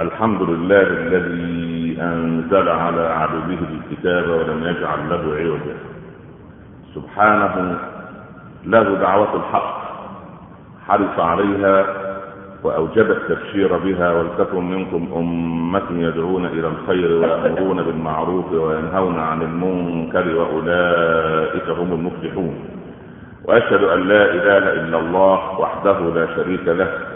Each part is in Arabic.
الحمد لله الذي أنزل على عبده الكتاب ولم يجعل له عوجا. سبحانه له دعوة الحق حرص عليها وأوجب التبشير بها ولتكن منكم أمة يدعون إلى الخير ويأمرون بالمعروف وينهون عن المنكر وأولئك هم المفلحون. وأشهد أن لا إله إلا الله وحده لا شريك له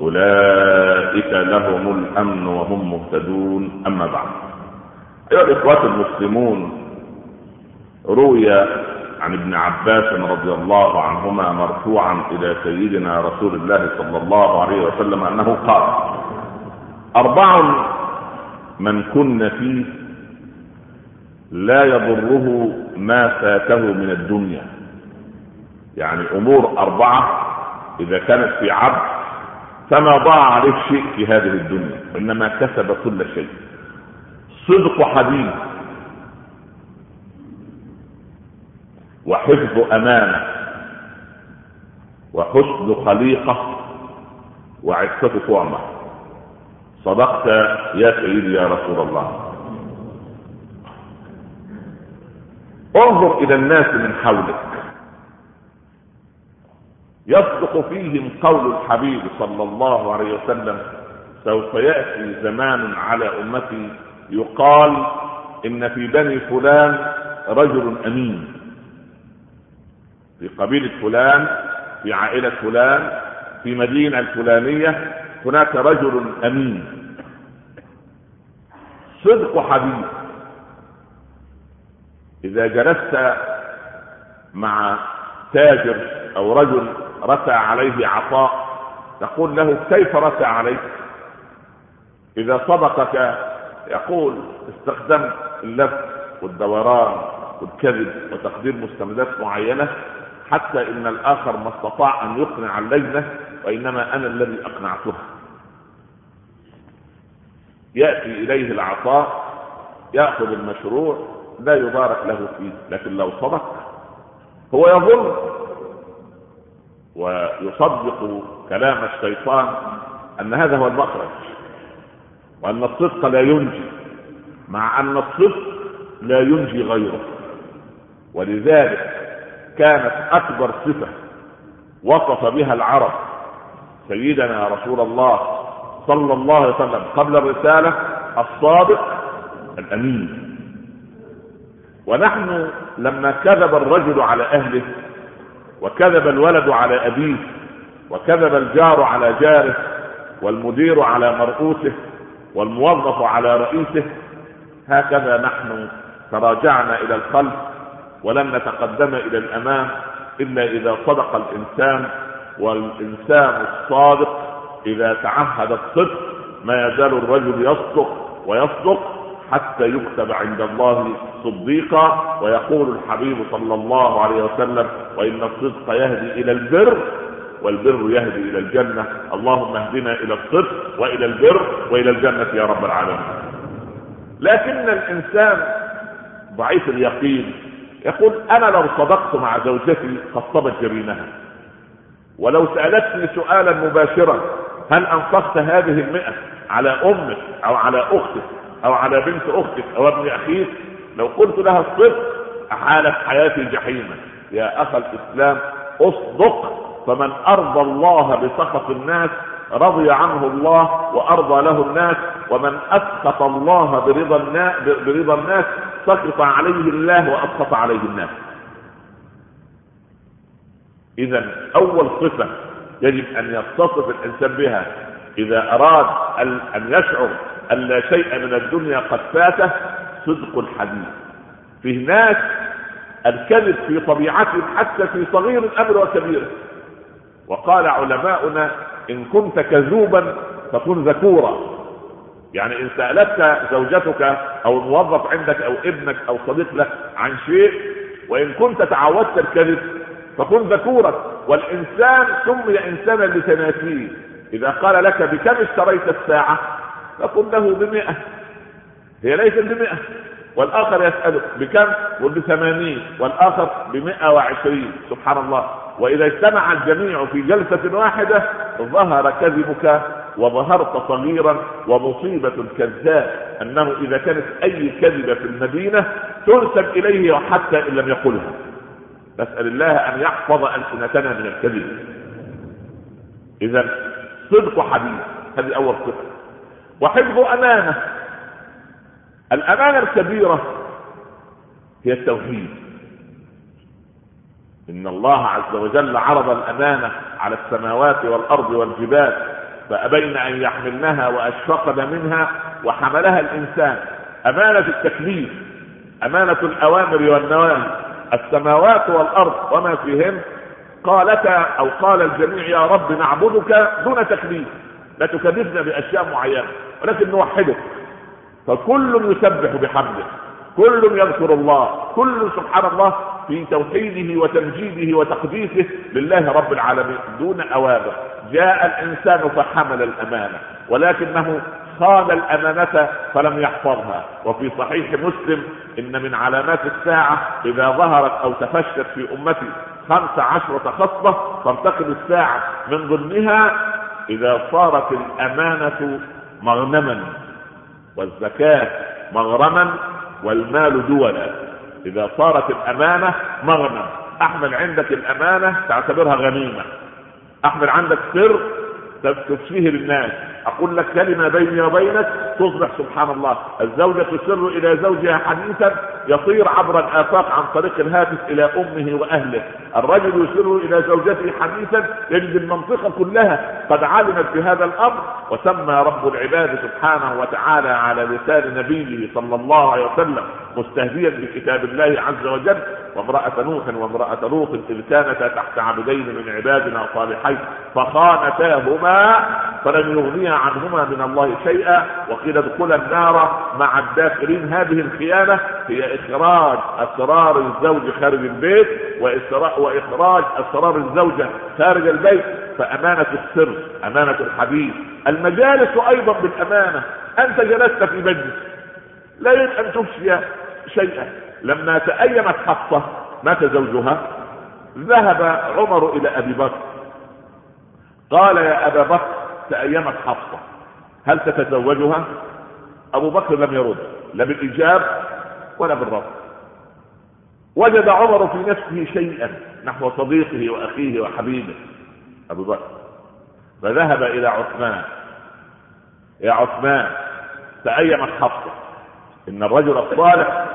أولئك لهم الأمن وهم مهتدون. أما بعد أيها الإخوة المسلمون روي عن ابن عباس رضي الله عنهما مرفوعا إلى سيدنا رسول الله صلى الله عليه وسلم أنه قال أربع من كن فيه لا يضره ما فاته من الدنيا. يعني أمور أربعة إذا كانت في عبد فما ضاع عليه شيء في هذه الدنيا وانما كسب كل شيء. صدق حديث. وحفظ أمانة. وحسن خليقة. وعفه طعمه صدقت يا سيدي يا رسول الله. انظر إلى الناس من حولك. يصدق فيهم قول الحبيب صلى الله عليه وسلم سوف يأتي زمان على أمتي يقال إن في بني فلان رجل أمين. في قبيلة فلان في عائلة فلان في مدينة الفلانية هناك رجل أمين. صدق حبيب. إذا جلست مع تاجر أو رجل رثى عليه عطاء تقول له كيف رثى عليك؟ إذا صدقك يقول استخدمت اللف والدوران والكذب وتقدير مستندات معينة حتى إن الآخر ما استطاع أن يقنع اللجنة وإنما أنا الذي اقنعتها يأتي إليه العطاء يأخذ المشروع لا يبارك له فيه لكن لو صدق هو يظن ويصدق كلام الشيطان أن هذا هو المخرج وأن الصدق لا ينجي مع أن الصدق لا ينجي غيره. ولذلك كانت أكبر صفة وصف بها العرب سيدنا رسول الله صلى الله عليه وسلم قبل الرسالة الصادق الأمين. ونحن لما كذب الرجل على أهله وكذب الولد على أبيه وكذب الجار على جاره والمدير على مرؤوسه والموظف على رئيسه. هكذا نحن تراجعنا إلى الخلف ولن نتقدم إلى الأمام إلا إذا صدق الإنسان والإنسان الصادق إذا تعهد الصدق ما يزال الرجل يصدق ويصدق. حتى يكتب عند الله صديقا ويقول الحبيب صلى الله عليه وسلم وإن الصدق يهدي إلى البر والبر يهدي إلى الجنة. اللهم اهدنا إلى الصدق وإلى البر وإلى الجنة يا رب العالمين. لكن الإنسان ضعيف اليقين. يقول أنا لو صدقت مع زوجتي خصبت جبينها. ولو سألتني سؤالا مباشرا هل أنفقت هذه المئة على أمك أو على أختك أو على بنت أختك أو ابن أخيك لو قلت لها الصدق أحالت حياتي جحيما. يا أخ الإسلام اصدق فمن أرضى الله بسخط الناس رضي عنه الله وأرضى له الناس ومن أسخط الله برضا الناس برضا الناس سخط عليه الله وأسخط عليه الناس. إذا أول صفة يجب أن يتصف الإنسان بها إذا أراد أن يشعر أن لا شيء من الدنيا قد فاته صدق الحديث. في ناس الكذب في طبيعتهم حتى في صغير الأمر وكبيره وقال علماؤنا إن كنت كذوبا فكن ذكورا. يعني إن سألتك زوجتك أو الموظف عندك أو ابنك أو صديق لك عن شيء وإن كنت تعودت الكذب فكن ذكورا. والإنسان سمي إنسانا لتناسيه إذا قال لك بكم اشتريت الساعة؟ فقل له بمئة. هي ليست بمئة. والآخر يسألك بكم؟ قل بثمانين. والآخر بمئة وعشرين. سبحان الله. وإذا اجتمع الجميع في جلسة واحدة ظهر كذبك وظهرت صغيرا ومصيبة الكذاب أنه إذا كانت أي كذبة في المدينة تنسب إليه حتى إن لم يقلها. نسأل الله أن يحفظ ألسنتنا من الكذب. إذا صدق حديث. هذه أول صفة وحفظ أمانة. الأمانة الكبيرة هي التوحيد. إن الله عز وجل عرض الأمانة على السماوات والأرض والجبال فأبين أن يحملنها وأشفقن منها وحملها الإنسان. أمانة التكليف أمانة الأوامر والنواهي. السماوات والأرض وما فيهن. قالتا أو قال الجميع يا رب نعبدك دون تكليف. لا تكلفنا بأشياء معينة ولكن نوحدك فكل يسبح بحمده كل يذكر الله كل سبحان الله في توحيده وتمجيده وتقديسه لله رب العالمين دون اوامر جاء الإنسان فحمل الأمانة ولكنه خان الأمانة فلم يحفظها. وفي صحيح مسلم إن من علامات الساعة إذا ظهرت أو تفشت في أمتي خمس عشرة خصبة ترتقب الساعة من ضمنها إذا صارت الأمانة مغنما والزكاة مغرما والمال دولا إذا صارت الأمانة مغنم أحمل عندك الأمانة تعتبرها غنيمة. أحمل عندك سر تفشيه للناس. أقول لك كلمة بيني وبينك تصبح سبحان الله. الزوجة تسر إلى زوجها حديثا يطير عبر الآفاق عن طريق الهاتف إلى أمه وأهله. الرجل يسر إلى زوجته حديثا يجد المنطقة كلها قد علمت بهذا الأمر وسمى رب العباد سبحانه وتعالى على لسان نبيه صلى الله عليه وسلم مستهديا بكتاب الله عز وجل. وامرأة نوح وامرأة لوط إذ كانتا تحت عبدين من عبادنا صالحين فخانتاهما فلم يغنيا عنهما من الله شيئا. وقيل ادخلا النار مع الداخلين. هذه الخيانة هي إخراج أسرار الزوج خارج البيت وإخراج أسرار الزوجة خارج البيت. فأمانة السر أمانة الحديث. المجالس أيضا بالأمانة. أنت جلست في مجلس. لا يجب أن تفشي شيئا. لما تأيمت حفصة مات زوجها. ذهب عمر إلى أبي بكر. قال يا أبا بكر تأيمت حفصة. هل تتزوجها؟ أبو بكر لم يرد لا بالإجاب ولا بالرد وجد عمر في نفسه شيئا نحو صديقه وأخيه وحبيبه. أبو بكر. فذهب إلى عثمان. يا عثمان تأيمت حفصة. إن الرجل الصالح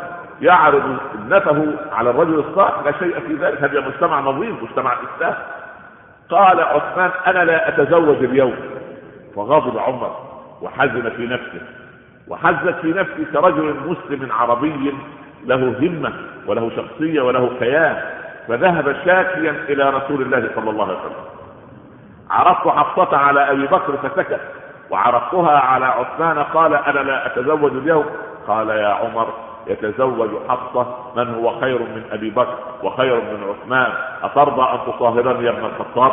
يعرض ابنته على الرجل الصالح لا شيء في ذلك. هذا مجتمع نظيف مجتمع إسلام. قال عثمان أنا لا أتزوج اليوم. فغضب عمر. وحزن في نفسه وحزت في نفسي كرجل مسلم عربي له همة وله شخصية وله كيان فذهب شاكيا إلى رسول الله صلى الله عليه وسلم. عرضت حفصة على أبي بكر فسكت وعرضتها على عثمان قال أنا لا أتزوج اليوم. قال يا عمر يتزوج حفصة. من هو خير من أبي بكر وخير من عثمان؟ أترضى أن تصاهرني يا ابن الخطاب؟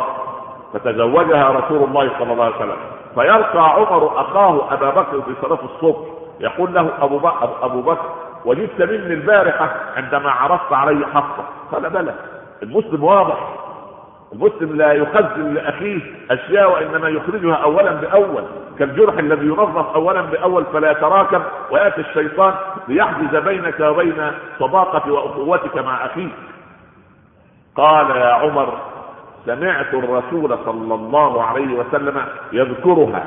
فتزوجها رسول الله صلى الله عليه وسلم. فيلقى عمر أخاه أبا بكر في صلاة الصبح يقول له أبو بكر, أبو بكر وجدت مني البارحة عندما عرضت علي حفصة. قال بلى المسلم واضح. المسلم لا يخزن لأخيه أشياء وإنما يخرجها اولا بأول. كالجرح الذي ينظف اولا بأول فلا يتراكم ويأتي الشيطان ليحجز بينك وبين صداقه وأخوتك مع أخيك. قال يا عمر سمعت الرسول صلى الله عليه وسلم يذكرها.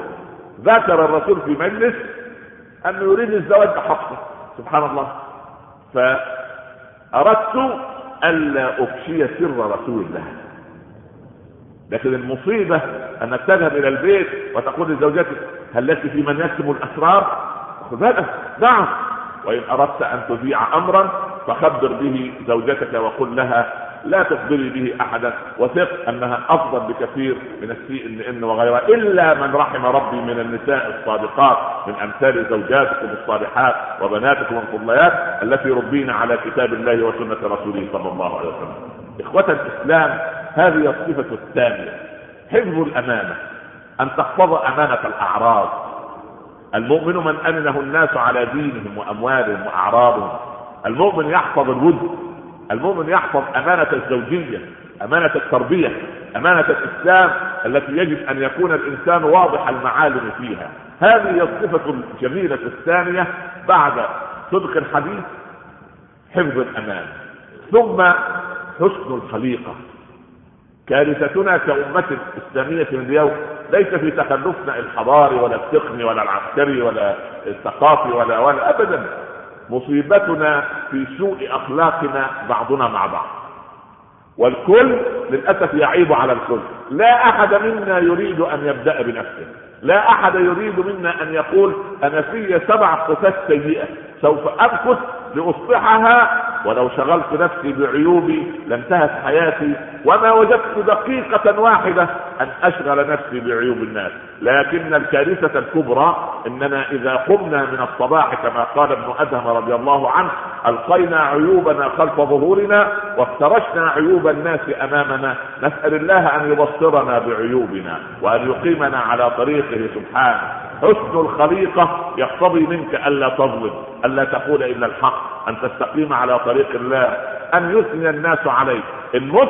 ذكر الرسول في مجلس انه يريد الزواج بحفصه سبحان الله. فأردت ألا افشي سر رسول الله. لكن المصيبة انك تذهب إلى البيت وتقول لزوجتك هل لك في من يكتم الأسرار؟ خذ هذا نعم وإن أردت أن تذيع أمرا فخبر به زوجتك وقل لها لا تخبري به أحدا وثق أنها أفضل بكثير من السي ان ان وغيرها إلا من رحم ربي من النساء الصادقات من أمثال زوجاتكم الصالحات وبناتكم الفضليات التي ربين على كتاب الله وسنة رسوله صلى الله عليه وسلم. إخوة الإسلام هذه الصفة الثانية حفظ الأمانة أن تحفظ أمانة الأعراض المؤمن من أمنه الناس على دينهم وأموالهم وأعراضهم المؤمن يحفظ الود المؤمن يحفظ أمانة الزوجية أمانة التربية أمانة الإسلام التي يجب أن يكون الإنسان واضح المعالم فيها. هذه الصفة الجميلة الثانية بعد صدق الحديث حفظ الأمان. ثم حسن الخليقة. كارثتنا كأمة إسلامية اليوم ليس في تخلفنا الحضاري ولا التقني ولا العسكري ولا الثقافي ولا ولا أبدا. مصيبتنا في سوء أخلاقنا بعضنا مع بعض. والكل للأسف يعيب على الكل. لا أحد منا يريد أن يبدأ بنفسه. لا أحد يريد منا أن يقول أنا في سبع صفات سيئة. سوف أمكث لاصلحها ولو شغلت نفسي بعيوبي لانتهت حياتي وما وجدت دقيقة واحدة أن أشغل نفسي بعيوب الناس. لكن الكارثة الكبرى إننا إذا قمنا من الصباح كما قال ابن أدهم رضي الله عنه ألقينا عيوبنا خلف ظهورنا وافترشنا عيوب الناس أمامنا. نسأل الله أن يبصرنا بعيوبنا وأن يقيمنا على طريقه سبحانه. حسن الخليقة يقتضي منك ألا تظلم ألا تقول إلا الحق أن تستقيم على طريق الله أن يثني الناس عليك. إن مت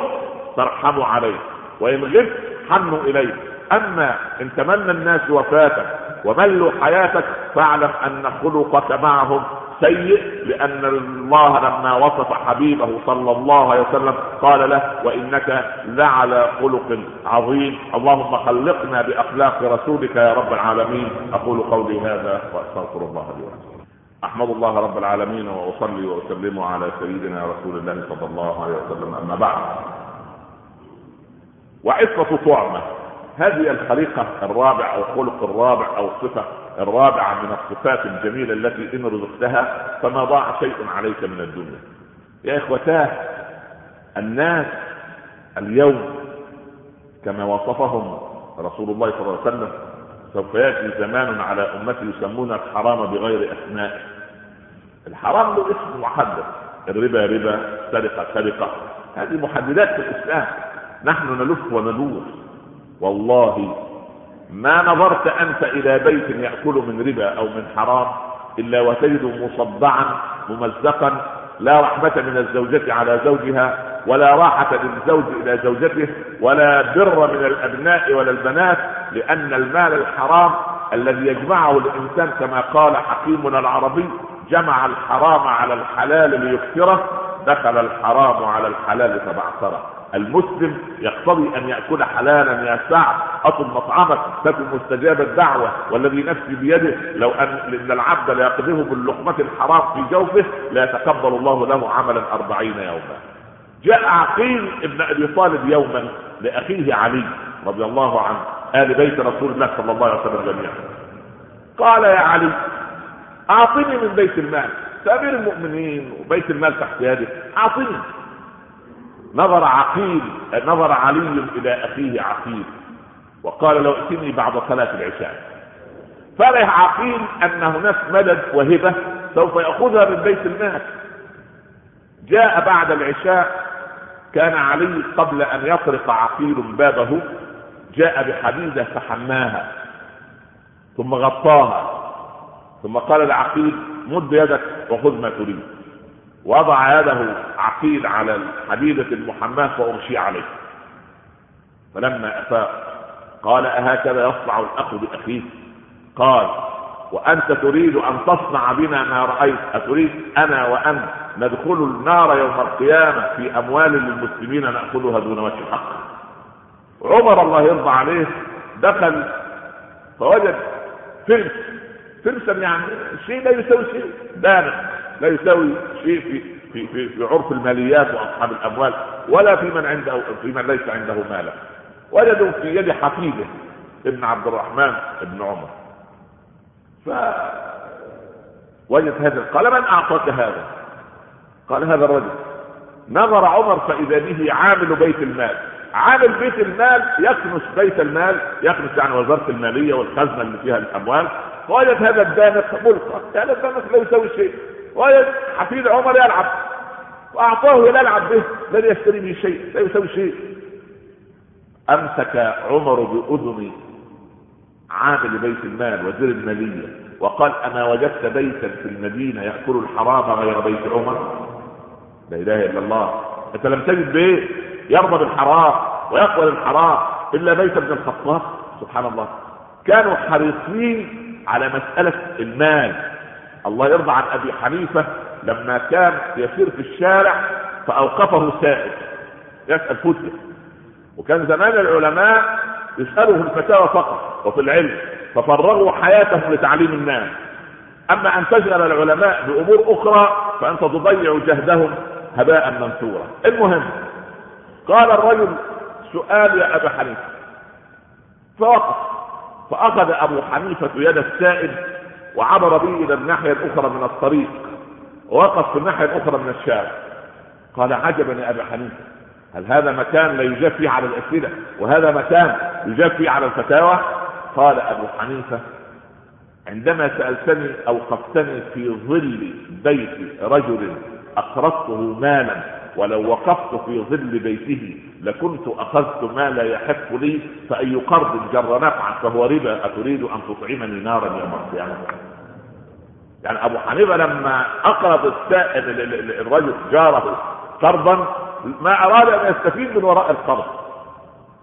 ترحموا عليك وإن غبت حنوا إليك. أما إن تمنى الناس وفاتك وملوا حياتك فاعلم أن خلقك معهم سيء لأن الله لما وصف حبيبه صلى الله عليه وسلم قال له وإنك لعلى خلق عظيم. اللهم خلقنا بأخلاق رسولك يا رب العالمين. أقول قولي هذا وأستغفر الله لي ولكم. أحمد الله رب العالمين وأصلي وأسلم على سيدنا رسول الله صلى الله عليه وسلم. أما بعد. وعفة طعمة. هذه الخليقة الرابع أو الخلق الرابع أو الصفة الرابعة من الصفات الجميلة التي إن رزقتها فما ضاع شيء عليك من الدنيا. يا إخوتاه الناس اليوم كما وصفهم رسول الله صلى الله عليه وسلم سوف يأتي زمان على أمتي يسمون الحرام بغير أسماء. الحرام له اسم محدد الربا ربا سرقة سرقة. هذه محددات في الإسلام. نحن نلف وندور. والله ما نظرت أنت إلى بيت يأكل من ربا أو من حرام إلا وتجد مصدعا ممزقا لا رحمة من الزوجة على زوجها ولا راحة للزوج إلى زوجته ولا بر من الأبناء ولا البنات لأن المال الحرام الذي يجمعه الإنسان كما قال حكيمنا العربي جمع الحرام على الحلال ليكثره دخل الحرام على الحلال فبعثره المسلم يقتضي أن يأكل حلالا يا سعد اطل مطعمك تكن مستجاب الدعوة والذي نفسي بيده لو أن لأن العبد لا يقذفه باللقمه الحرام في جوفه لا يتقبل الله له عملا أربعين يوما. جاء عقيل ابن أبي طالب يوما لأخيه علي رضي الله عنه آل بيت رسول الله صلى الله عليه وسلم جميعا. قال يا علي أعطني من بيت المال. سامير المؤمنين وبيت المال تحت يدك أعطني. نظر عقيل نظر علي إلى أخيه عقيل وقال لو ائتني بعد صلاة العشاء. فرح عقيل أن هناك مدد وهبة سوف يأخذها من بيت المال. جاء بعد العشاء كان علي قبل أن يطرق عقيل بابه جاء بحديدة فحماها ثم غطاها ثم قال لعقيل مد يدك وخذ ما تريد. وضع يده عقيل على الحديدة المحماة فأرشي عليه. فلما أفاق قال أهكذا يصنع الأخ بأخيه؟ قال وأنت تريد أن تصنع بنا ما رأيت. أتريد أنا وأنت ندخل النار يوم القيامة في أموال للمسلمين نأخذها دون وجه الحق. عمر الله يرضى عليه دخل فوجد فرس. فرسا يعني شيء لا يساوي شيء دانق. لا يساوي شيء في في في, في عرف الماليات وأصحاب الأموال ولا في من عنده في من ليس عنده مالا. وجدوا في يد حفيده ابن عبد الرحمن ابن عمر. ف وجد هذا قال من أعطاك هذا؟ قال هذا الرجل. نظر عمر فإذا به عامل بيت المال. عامل بيت المال يكنس بيت المال يكنس يعني وزارة المالية والخزنة اللي فيها الأموال. وجد هذا الدانق ملقى. هذا الدانق لا يساوي شيء. وجد حفيد عمر يلعب. وأعطاه يلعب به. لن يشتري به شيء لا يساوي شيء. أمسك عمر بأذن عامل بيت المال وزير الماليه وقال اما وجدت بيتا في المدينة يأكل الحرام غير بيت عمر. لا إله إلا الله. أنت لم تجد بيت يرضى بالحرام ويقبل الحرام إلا بيت ابن الخطاب. سبحان الله. كانوا حريصين على مسألة المال. الله يرضى عن أبي حنيفة لما كان يسير في الشارع فأوقفه سائل يسأل فتيه وكان زمان العلماء يساله الفتاوى فقط وفي العلم ففرغوا حياتهم لتعليم الناس. أما أن تشغل العلماء بأمور أخرى فأنت تضيع جهدهم هباء منثورا. المهم قال الرجل سؤال يا أبا حنيفة. فوقف فأخذ أبو حنيفة يد السائل وعبر به إلى الناحية الأخرى من الطريق ووقف في الناحية الأخرى من الشارع قال عجبا يا أبا حنيفة هل هذا مكان لا يجاب فيه على الاسئله وهذا مكان يجاب فيه على الفتاوى؟ قال أبو حنيفة عندما سألتني أوقفتني في ظل بيت رجل اقرضته مالا ولو وقفت في ظل بيته لكنت أخذت ما لا يحق لي فأي قرض جر نفعا فهو ربا أتريد أن تطعمني نارا يوم القيامة؟ يعني أبو حنيفة لما السائل الرجل جاره قرضا ما أراد أن يستفيد من وراء القرض.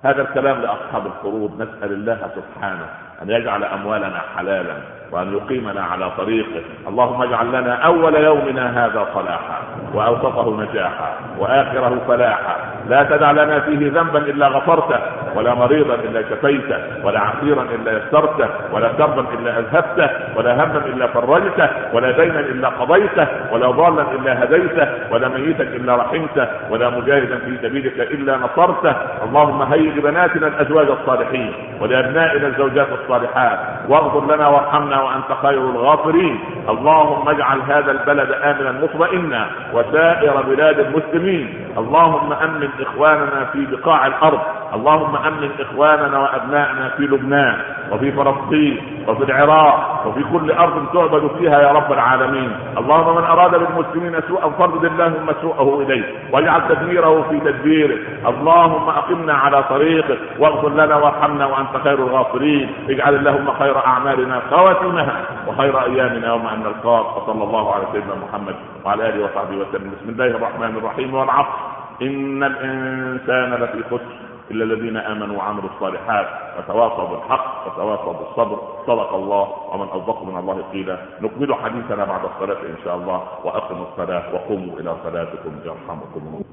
هذا الكلام لأصحاب القروض نسأل الله سبحانه. أن يجعل أموالنا حلالا وأن يقيمنا على طريقه. اللهم اجعل لنا أول يومنا هذا صلاحا وأوسطه نجاحا وآخره فلاحا لا تدع لنا فيه ذنبا إلا غفرته ولا مريضا إلا شفيته ولا عسيرا إلا يسرته ولا كربا إلا أذهبته ولا هما إلا فرجته ولا دينا إلا قضيته ولا ضالا إلا هديته ولا ميتا إلا رحمته ولا مجاهدا في سبيلك إلا نصرته. اللهم هيئ لبناتنا الأزواج الصالحين ولأبنائنا الزوجات الصالحات واغفر لنا وارحمنا وأنت خير الغافرين. اللهم اجعل هذا البلد آمنا مطمئنا وسائر بلاد المسلمين. اللهم أمن إخواننا في بقاع الأرض. اللهم أمن إخواننا وأبنائنا في لبنان وفي فلسطين وفي العراق وفي كل أرض تعبد فيها يا رب العالمين. اللهم من أراد بالمسلمين سوءا فرد اللهم سوءه إليه واجعل تدميره في تدبيره. اللهم أقمنا على طريقك واغفر لنا وارحمنا وأنت خير الغافرين. اجعل اللهم خير أعمالنا خواتمها وخير أيامنا يوم أن نلقاك. وصلى الله على سيدنا محمد وعلى آله وصحبه وسلم. بسم الله الرحمن الرحيم والعصر. ان الانسان لفي خسر الا الذين امنوا وعملوا الصالحات وتواصوا بالحق وتواصوا بالصبر صدق الله ومن اصدق من الله قيلا نكمل حديثنا بعد الصلاه ان شاء الله واقموا الصلاه وقوموا إلى صلاتكم يرحمكم الله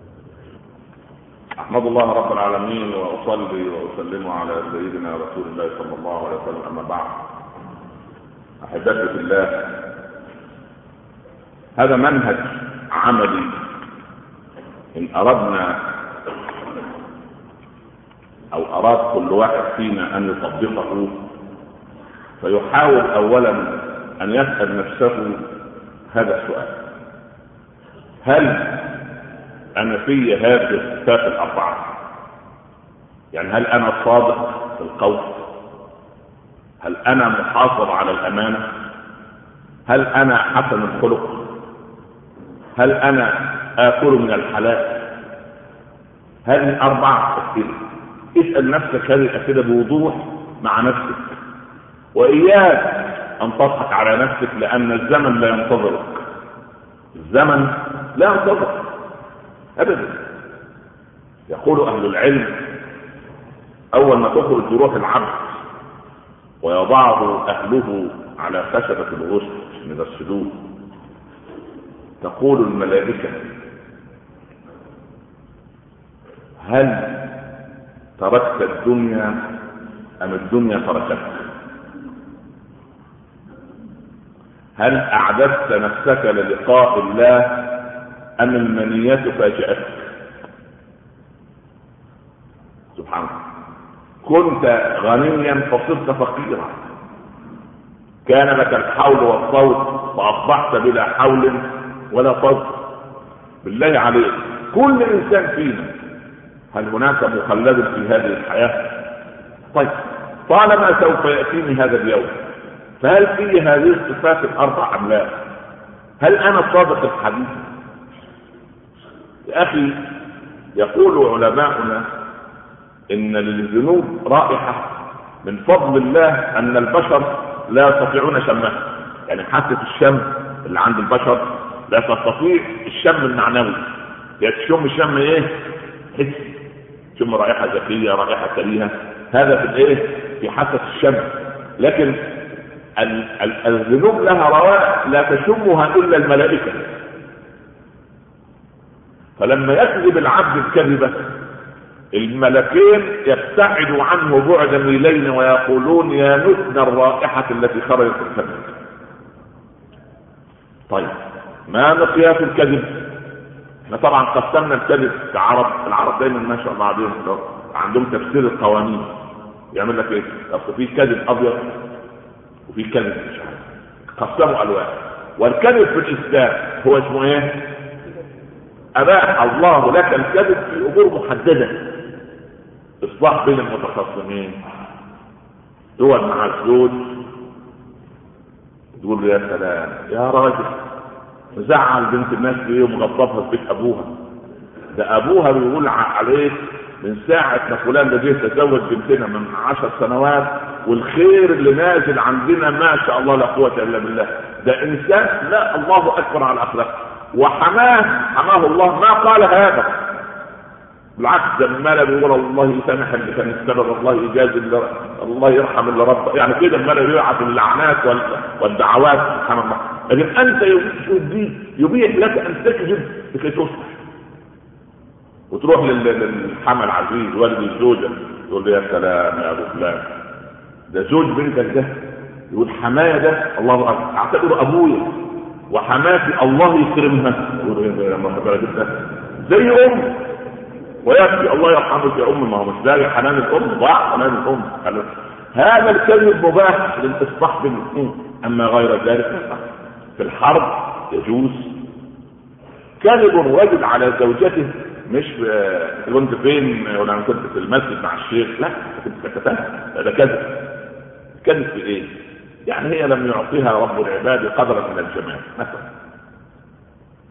أحمد الله رب العالمين وأصلي وأسلم على سيدنا رسول الله صلى الله عليه وسلم. أما بعد أحبتي في الله هذا منهج عملي إن أردنا أو أراد كل واحد فينا أن يطبقه فيحاول اولا أن يسأل نفسه هذا السؤال. هل أنا في هذه الصفات الأربعة؟ يعني هل أنا صادق في القول؟ هل أنا محافظ على الأمانة؟ هل أنا حسن الخلق؟ هل أنا آكل من الحلال. هذه أربعة أسئلة. اسأل نفسك هذه الأسئلة بوضوح مع نفسك. وإياك أن تضحك على نفسك لأن الزمن لا ينتظرك. الزمن لا ينتظر أبدا. يقول أهل العلم أول ما تخرج روح العبد ويضعه أهله على خشبة الغسل من السجود تقول الملائكة هل تركت الدنيا أم الدنيا تركتك؟ هل أعددت نفسك للقاء الله أم المنية فاجأتك؟ سبحان الله. كنت غنيا فصرت فقيرا. كان لك الحول والصوت فأصبحت بلا حول ولا صوت. بالله عليك كل إنسان فينا هل هناك مخلد في هذه الحياة؟ طيب طالما سوف يأتيني هذا اليوم فهل في هذه الصفات الأربع أم لا؟ هل أنا صادق الحديث؟ يا أخي يقول علماؤنا إن للذنوب رائحة من فضل الله أن البشر لا يستطيعون شمها. يعني حاسة الشم اللي عند البشر لا تستطيع الشم المعنوي. يعني تشم شم إيه؟ حس. تشم رائحة ذكيه رائحة كريهه هذا في الإيه؟ في حاسه الشم لكن الذنوب لها روائح لا تشمها إلا الملائكة. فلما يكذب العبد الكذبة الملكين يبتعدوا عنه بعد ميلين ويقولون يا نتن الرائحة التي خرجت الكذب طيب ما مقياس الكذب؟ إحنا طبعا قسمنا الكذب كعرب العرب دايما ما شاء الله عليهم. عندهم تفسير القوانين يعمل لك إيه؟ اصل في كذب أبيض وفي كذب مش عارف. قسموا الوان والكذب في الإسلام هو اسمه إيه؟ أباح الله لك الكذب في أمور محددة. إصلاح بين المتخاصمين. دول مع الزوج تقول له يا سلام يا راجل. مزعل بنت الناس ليه ومغضبها في بيت ابوها. ده ابوها بيقول عليك من ساعة ما فلان ده جه تزوج بنتنا من عشر سنوات والخير اللي نازل عندنا ما شاء الله لا قوة إلا بالله. ده إنسان لا الله أكبر على الأخلاق. وحماه حماه الله. ما قال هذا. بالعكس ده بيقول الله يسامح اللي كان السبب الله يجازي الله يرحم اللي رب. يعني كده المال يبعث اللعنات والدعوات. سبحان الله. لكن أنت يبيح, لك أن تكذب لكي تصلح وتروح للحمل العزيز والد الزوجة تقول له يا سلام يا أبو فلان. ده زوج بنتك ده يقول حماية ده الله أكبر. اعتبره أبويا وحماتي الله يكرمها. يقول زي أم. ويكفي الله يرحمك يا أم ما هو مش لاقي حنان الأم. ضاع حنان الأم. هذا الكذب مباح للاصلاح بين أما غير ذلك في الحرب يجوز. كذب رجل على زوجته مش كنت فين ولا كنت في المسجد مع الشيخ لا كنت كتبتها. هذا كذب. كذب في إيه؟ يعني هي لم يعطيها رب العباد قدرا من الجمال مثلا.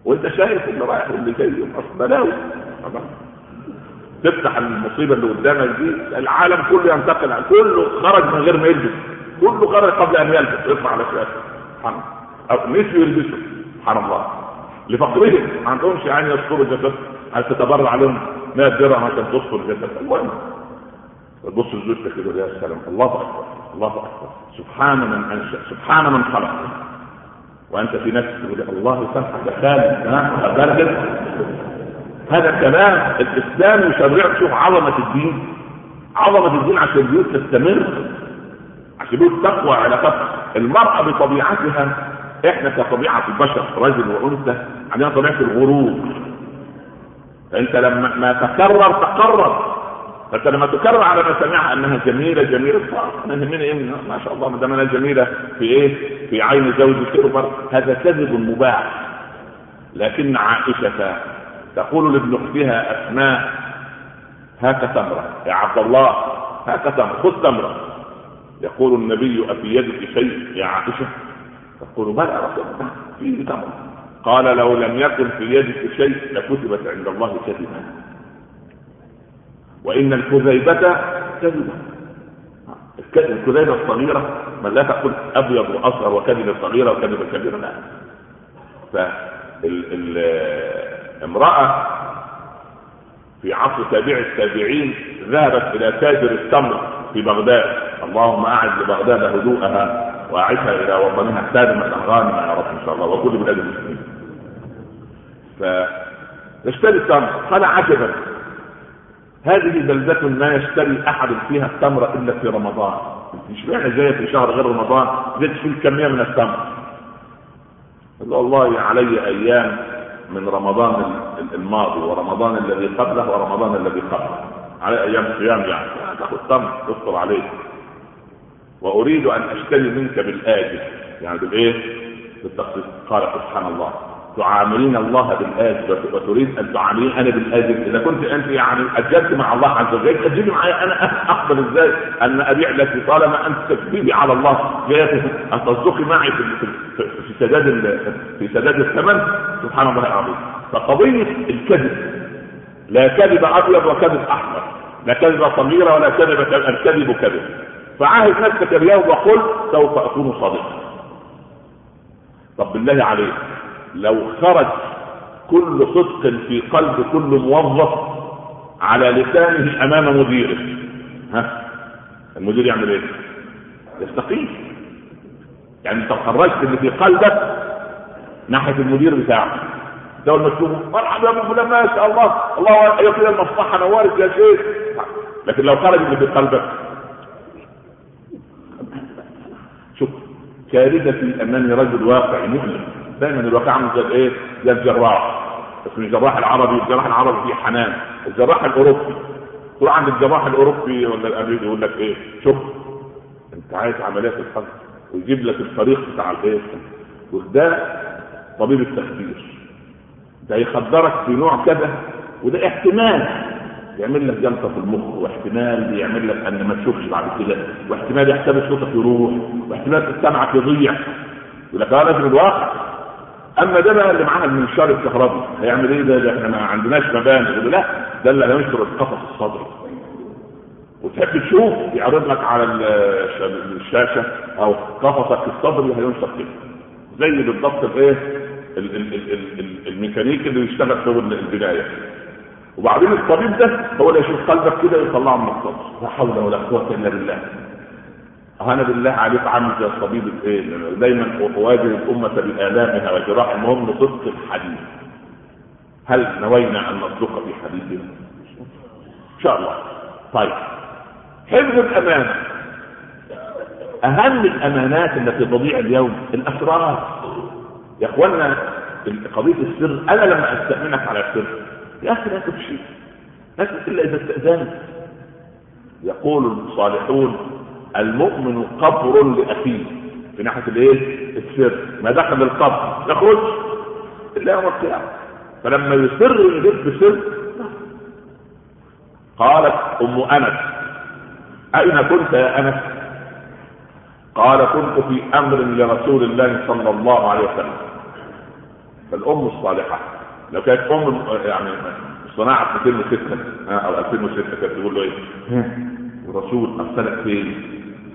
وأنت شايف اللي رايح واللي جاي اصل بلاوي. تفتح المصيبة اللي قدامك دي العالم كله ينتقل كله خرج من غير ما يلبس. كله خرج قبل أن يلبس. يطلع على شاشه سبحان نسيوا يلبسوا سبحان الله. لفقرهم ما عندهمش يعني يستروا الجسد. عايز تتبرع عليهم 100 درهم عشان تستر الجسد؟ المهم تبص لزوجتك كده يا سلام. الله أكبر. الله أكبر. سبحان من أنشأ. سبحان من خلق. وأنت في نفسك تقول الله يسامحك خالد ها؟ هذا كلام الإسلام يشرع شوف عظمة الدين. عظمة الدين عشان البيوت تستمر. عشان البيوت تقوى علاقات. المرأة بطبيعتها إحنا كطبيعة البشر رجل وأنثى عندنا طبيعة الغرور. فأنت لما ما تكرر تقرر فأنت لما تكرر على ما سمعها أنها جميلة جميلة أنا يهمني إيه؟ ما شاء الله ما دام أنا جميلة في إيه؟ في عين زوجي كبر هذا كذب مباح. لكن عائشة تقول لابن أختها أسماء هاك تمرة يا عبد الله هاك تمرة خذ تمرة. يقول النبي أفي يدك شيء يا عائشة؟ تقول رسول الله؟ فيه تمره قال لو لم يكن في يدك شيء لكتبت عند الله كذبا. وإن الكذيبة كذبة. الكذبه الصغيرة من لا تقول أبيض وأصغر وكذبه صغيرة وكذبه كبيره لا. ف امرأة في عصر تابع التابعين ذهبت إلى تاجر التمر في بغداد. اللهم أعز لبغداد هدوءها. وأعدها إلى وطنها سالمة غانمة يا رب إن شاء الله وكل بلاد المسلمين. فنشتري التمر قال عجبا. هذه بلدة ما يشتري أحد فيها التمر إلا في رمضان. مش معنى جاية في شهر غير رمضان زدت في الكمية من التمر. قال الله علي أيام من رمضان الماضي ورمضان الذي قبله ورمضان الذي قبله. على أيام صيام يعني. تأخذ تمر تفطر عليه. وأريد أن أشتري منك بالآجل. يعني بالإيه؟ بالتخصيص قال سبحان الله. تعاملين الله بالاجر وتريد أن تعاملين أنا بالاجر إذا كنت أنت يعني اجرت مع الله عز وجل اجري معي أنا أقبل إزاي أن أبيع لك؟ طالما أنت تكذبي على الله أن تصدقي معي في في, سداد في سداد الثمن. سبحان الله العظيم. فقضية الكذب. لا كذب أبيض وكذب أحمر. لا كذب صغيرة ولا كذب. الكذب كذب. فعاهد نفسك اليوم وقل سوف أكون صادقا. طب بالله عليك لو خرج كل صدق في قلب كل موظف على لسانه أمام مديره ها؟ المدير يعمل إيه؟ يستقيم. يعني أنت خرجت اللي في قلبك ناحية المدير بتاعك. ده المسلوب مرحبا يا أبو فلان ما شاء الله. الله يقي المصلحة نوارك يا شيخ. لكن لو خرج اللي في قلبك شوف كارثتي انني رجل واقعي مؤلم دايما الواقع عامل زي الايه؟ زي الجراح بس مش الجراح العربي الجراح العربي فيه حنان الجراح الأوروبي تروح عند الجراح الأوروبي ولا الأمريكي يقول لك إيه؟ شوف أنت عايز عمليات القلب ويجيب لك الفريق بتاع الإيه؟ وده طبيب التخدير ده يخدرك في نوع كذا وده احتمال يعمل لك جلطة في المخ واحتمال يعمل لك أن ما تشوفش بعد كده واحتمال يحتمل صوتك يروح واحتمال سمعك يضيع. يقول لك هذا في الواقع. أما ده بقى اللي معاها المنشار الكهربي هيعمل إيه ده, ده إحنا ما عندناش مباني. يقول لا ده اللي هينشر القفص الصدري. وتحب تشوف يعرض لك على الشاشة أو قفصك الصدري هينشر كده زي بالضبط الإيه؟ الميكانيكي اللي بيشتغل في البدايه وبعدين الطبيب ده هو اللي يشوف قلبك كده يطلعه من الصدر لا حول ولا قوة إلا بالله. أنا بالله عليك عامل زي الطبيب الايه دايما أواجه الأمة بآلامها وجراح المهم صدق الحديث. هل نوينا أن نصدق في حديثنا إن شاء الله. طيب. حفظ الامانه أهم الأمانات التي تضيع اليوم الأسرار. يا اخوانا قضية السر أنا لما أستأمنك على السر. يا أخي لا تفشي لا إلا إذا استأذنت. يقول الصالحون المؤمن قبر لأخيه. في ناحية الإيه؟ السر. ما دخل القبر يخرج الا يوم القيامة. فلما يسر يجيب بسر قالت أم أنس أين كنت يا أنس؟ قال كنت في أمر لرسول الله صلى الله عليه وسلم. فالأم الصالحة لو كانت أم يعني صناعة 206 أو 2006 كانت تقول له إيه؟ الرسول أرسلك فين؟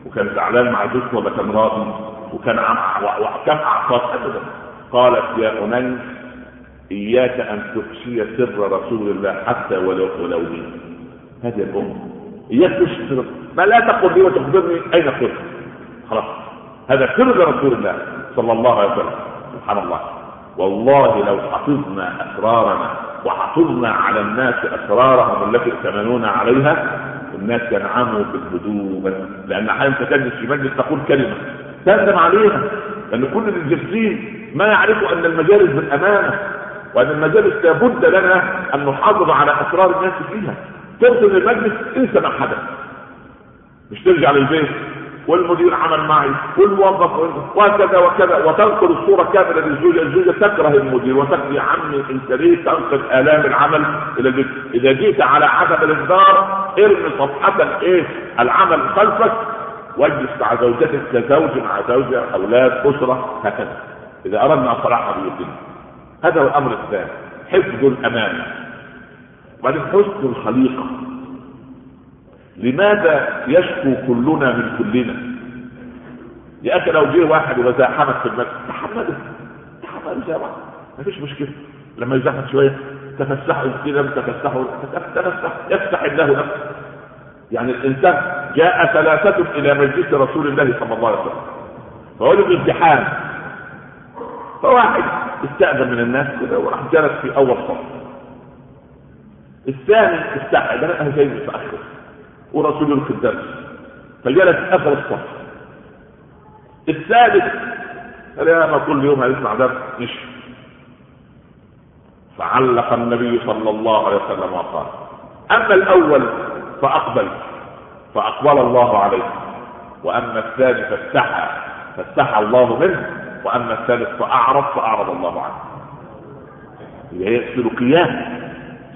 وكان زعلان مع زوجته ولا كان راضي؟ وكان وكم أعصاب ابدا. قالت يا انيس إياك أن تفشي سر رسول الله حتى ولو ولو لي هذه الأم. إياك تفشي سر ما لا تقل لي وتخبرني أين كنت خلاص. هذا سر رسول الله صلى الله عليه وسلم. سبحان الله. والله لو حفظنا أسرارنا وحفظنا على الناس أسرارهم التي ائتمنون عليها الناس ينعموا بالهدوء لأن أحيانا تجلس في مجلس تقول كلمة تندم عليها. لأن كل الجالسين ما يعرفوا أن المجالس بالأمانة وأن المجالس لابد لنا أن نحافظ على أسرار الناس فيها. تدخل المجلس انسى ما حدث. مش ترجع للبيت. والمدير عمل معي والموظف وكذا وكذا وتنقل الصورة كاملة للزوجة، الزوجة تكره المدير وتقول يا عمي انت ليه تنقل آلام العمل إلى البيت؟ إذا جيت على عدم الانذار ارمي صفحة الايه؟ العمل خلفك واجلس مع زوجتك كزوج مع زوجة أولاد أسرة هكذا. إذا أردنا صلاح بيوتنا. هذا هو الأمر الثاني حفظ الأمانة. وبعدين حسن الخليقة لماذا يشكو كلنا من كلنا؟ يا أخي لو جه واحد وزاحمك في المسجد تحمله تحمله يا ما فيش مشكلة. لما يزاحمك شوية تفسحوا كده تفسحوا تفسح يفتح الله نفسه. يعني الإنسان جاء ثلاثة إلى مجلس رسول الله صلى الله عليه وسلم. فوجد ازدحام فواحد استأذن من الناس كده وراح جلس في أول صف. الثاني استحى ده أنا جاي متاخر ورسول الخدام فجلس آخر الصف. الثالث قال يا ما كل يوم هيسمع درس. مشي. فعلق النبي صلى الله عليه وسلم وقال أما الأول فأقبل. فأقبل الله عليه. وأما الثاني فاستحى. فاستحى الله منه. وأما الثالث فأعرض فأعرض الله عنه. هي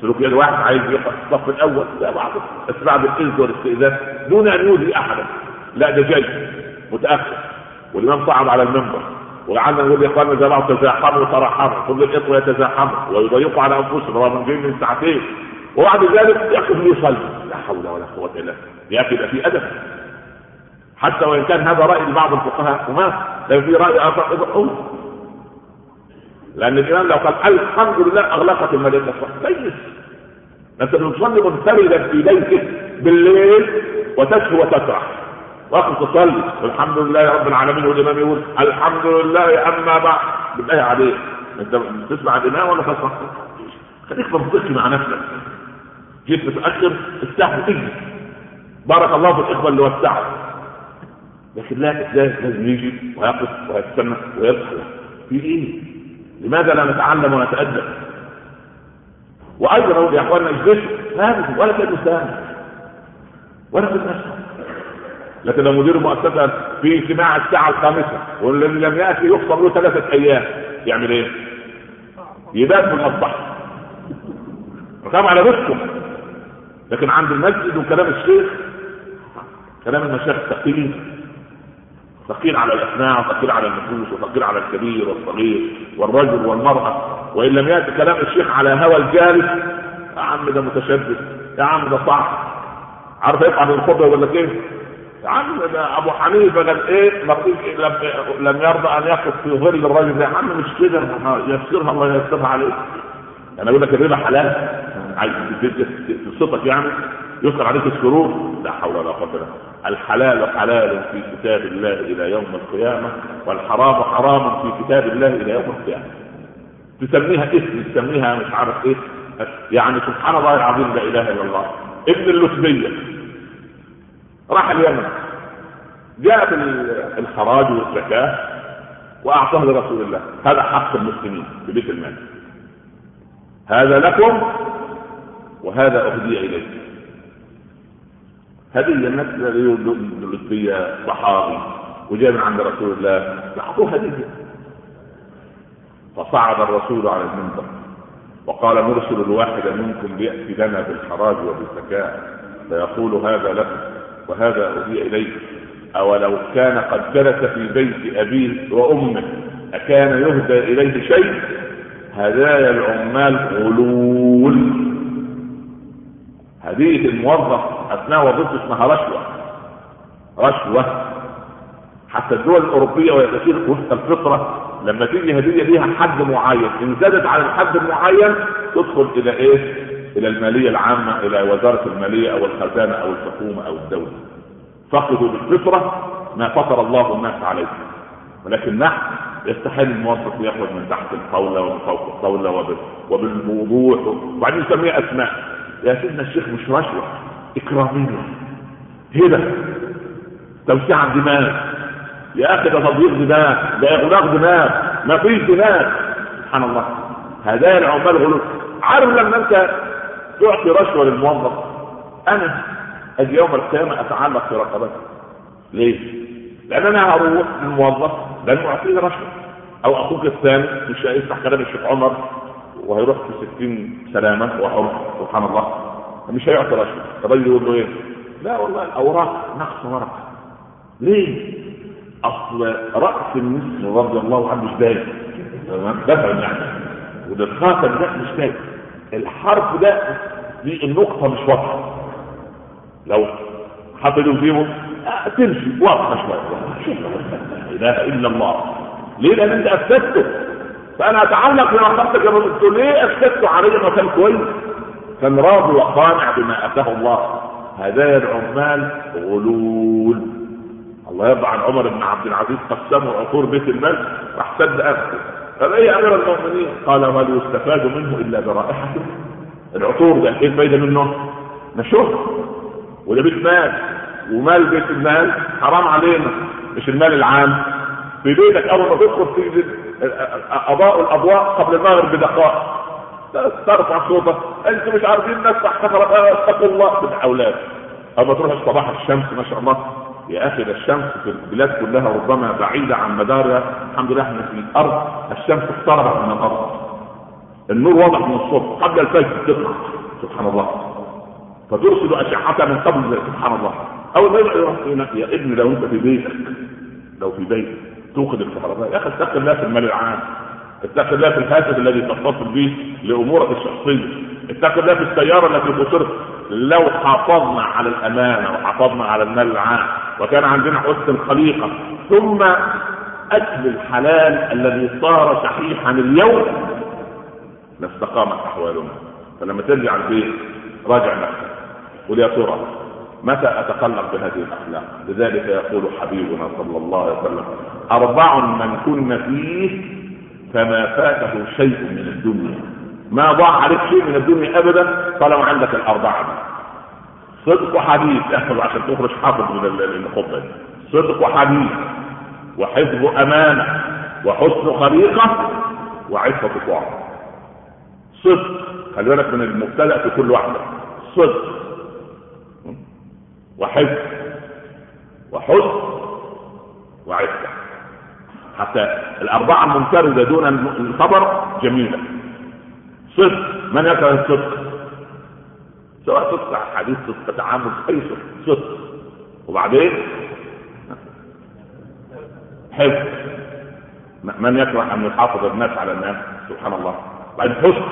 سلوكيات سلوكيات واحد عايز يقف الصف الأول. لا بعد بس بعد الاذن والاستئذان دون أن يؤذي أحدا. لا ده جاي متأخر. والإمام صعد على المنبر. وقعدنا نقول يا اخوانا زي بعض تزاحموا وتراحموا كل الاخوه يتزاحموا ويضيقوا على أنفسهم. رغم جايين من ساعتين. وبعد ذلك يقف ليصلي. لا حول ولا قوة إلا بالله. يا أخي في أدب. حتى وإن كان هذا رأي لبعض الفقهاء وما لو في رأي آخر لأن الإمام لو قال الحمد لله أغلقت الملائكه كويس. انت بتصلي منفردا في بيتك بالليل وتشهو وتسرح. وقت تصلي. والحمد لله رب العالمين والإمام يقول الحمد لله أما بعد. بالايه عليه أنت بتسمع الإمام ولا تسمع خليك منطقي مع نفسك. جيت متأخر استحي تجي بارك الله في الإخوة اللي وسعوا لكن لا لازم يجي ويقف ويستنى ويضحك في إيه؟ لماذا لا نتعلم ونتأدب؟ وأيضا يا اخواننا اجلسوا هذا؟ ولا كلمه سامع ولا كلمه لكن لو مدير المؤسسة في اجتماع الساعة الخامسة واللي لم يأتي يخصم له ثلاثة أيام يعمل إيه؟ يبات في المصباح. رقم على نفسه لكن عند المسجد وكلام الشيخ كلام المشايخ ثقيل ثقيل على الاسماع وثقيل على النفوس وثقيل على الكبير والصغير والرجل والمرأة. وإن لم يأتي كلام الشيخ على هوى الجالس يا عم ده متشدد يا عم ده صعب. عارف يطلع من الخطبة ولا كيف؟ يا عم ده أبو حنيفة قال إيه؟ لم لم يرضى أن يقف في ظل الرجل. يا عم مش كده يسرها الله يسرها عليك. أنا أقول لك الربا حلال. عايز تبسطك يعني؟ يذكر عليك السرور لا حول ولا قوة إلا الحلال حلال في كتاب الله إلى يوم القيامة والحرام حرام في كتاب الله إلى يوم القيامة. تسميها اسم تسميها مش عارف إيه. يعني سبحان الله العظيم لا إله إلا الله. ابن اللتبية راح اليمن. جاء الخراج والزكاة وأعطاه لرسول الله. هذا حق المسلمين في بيت المال هذا لكم وهذا أهدي إليكم. هذه الناس اللي صحابي وجاء من عند رسول الله. اعطوه هديه فصعد الرسول على المنبر وقال نرسل الواحد منكم ليأتي لنا بالحراج وبالزكاة فيقول هذا لكم وهذا اهدي اليكم أولو كان قد جلس في بيت أبيه وأمه أكان يهدى إليه شيء؟ هدايا العمال غلول. هدية الموظف أثناء وظيفته اسمها رشوة. رشوة. حتى الدول الأوروبية وهي تسير وفق الفطرة لما تيجي هدية ليها حد معين إن زادت على الحد المعين تدخل إلى إيه؟ إلى المالية العامة إلى وزارة المالية أو الخزانة أو الحكومة أو الدولة. فقدوا بالفطرة ما فطر الله الناس عليه. ولكن نحن يستحيل الموظف ياخذ من تحت الطاولة ومن فوق الطاولة وبالوضوح وبعدين يسميها أسماء. يا سيدنا الشيخ مش رشوة. اكراميه هبه توسيع دماغ. يا أخي ده تضييق دماغ. ده إغلاق دماغ. ما فيش دماغ. سبحان الله. هدايا العمال غلو. عارف لما أنت تعطي رشوة للموظف؟ أنا أجي يوم القيامة أتعلق في رقبتك ليه؟ لأن أنا هروح للموظف لأنه اعطيني رشوة. أو أخوك الثاني مش هيفتح كلام الشيخ عمر وهيروح في 60 سلامة وحر. سبحان الله. مش هيعطي رشوة. الراجل يقول له إيه؟ لا والله الاوراق نقص ورقة. ليه؟ أصل رأس المسلم رضي الله عنه مش باين مثلا يعني وده الخاتم ده مش باين الحرف ده دي النقطة مش واضحة. لو حطوا فيهم تمشي. واضحة شوية لا إله إلا الله. ليه؟ لأن أنت افسدته فأنا أتعلق بما خطك يا قلت ليه افسدته علي ما كان كويس؟ كان راضي وقانع بما أتاه الله هدايا العمال غلول. الله يرضى عن عمر بن عبد العزيز قسموا عطور بيت المال راح سد أنفه. قال إيه أمير المؤمنين؟ قال ما يستفاد منه إلا برائحته العطور ده إيه الفايدة منه؟ نشوف وده بيت مال. ومال بيت المال حرام علينا مش المال العام. في بيتك أول ما تدخل في أضاء الأضواء قبل المغرب بدقائق. ترفع صوتك. أنتم مش عارفين الناس تحتفر اتقوا الله. بالاولاد أما تروح الصباح الشمس ما شاء الله. يا أخي ده الشمس في البلاد كلها ربما بعيدة عن مدارها. الحمد لله إحنا في الأرض. الشمس اقتربت من الأرض. النور واضح من الصبح قبل الفجر تقرا سبحان الله. فترسل اشعتها من قبل سبحان الله. اول ما يروح يا ابني لو أنت في بيتك لو في بيتك توقد الكهرباء. يا أخي اتق الله في المال العام اتق الله في الهاتف الذي تتصل به لأمورك الشخصية. اتق الله في السيارة التي تصرف لو حافظنا على الأمانة وحافظنا على المال العام وكان عندنا حسن الخليقة ثم أكل الحلال الذي صار صحيحا اليوم لاستقامت أحوالنا. فلما ترجع البيت راجع نفسك. قل يا ترى متى أتخلق بهذه الأخلاق؟ لذلك يقول حبيبنا صلى الله عليه وسلم أربع من كن فيه فما فاته شيء من الدنيا. ما ضاع عليك شيء من الدنيا ابدا طالما عندك الاربعه دي صدق وحديث. احفظ عشان تخرج حافظ من الخطبة صدق وحديث. وحفظ أمانة. وحسن خليقه وعفة طاعة. صدق. خلي بالك من المبتدا في كل واحدة. صدق. وحفظ. وحسن. وعفة. حتى الأربعة المنفرده دون الخبر جميلة. صدق. من يكره الصدق؟ سواء صدق حديث صدق تعامل أي صدق صدق. وبعدين؟ حفظ من يكره أن يحافظ الناس على الناس؟ سبحان الله. بعد حسن.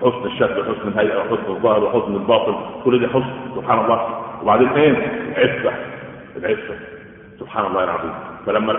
حسن الشكل وحسن الهيئة وحسن الظاهر وحسن الباطن. كل ده حسن. سبحان الله. وبعدين إيه؟ عفه العفة. سبحان الله العظيم. فلما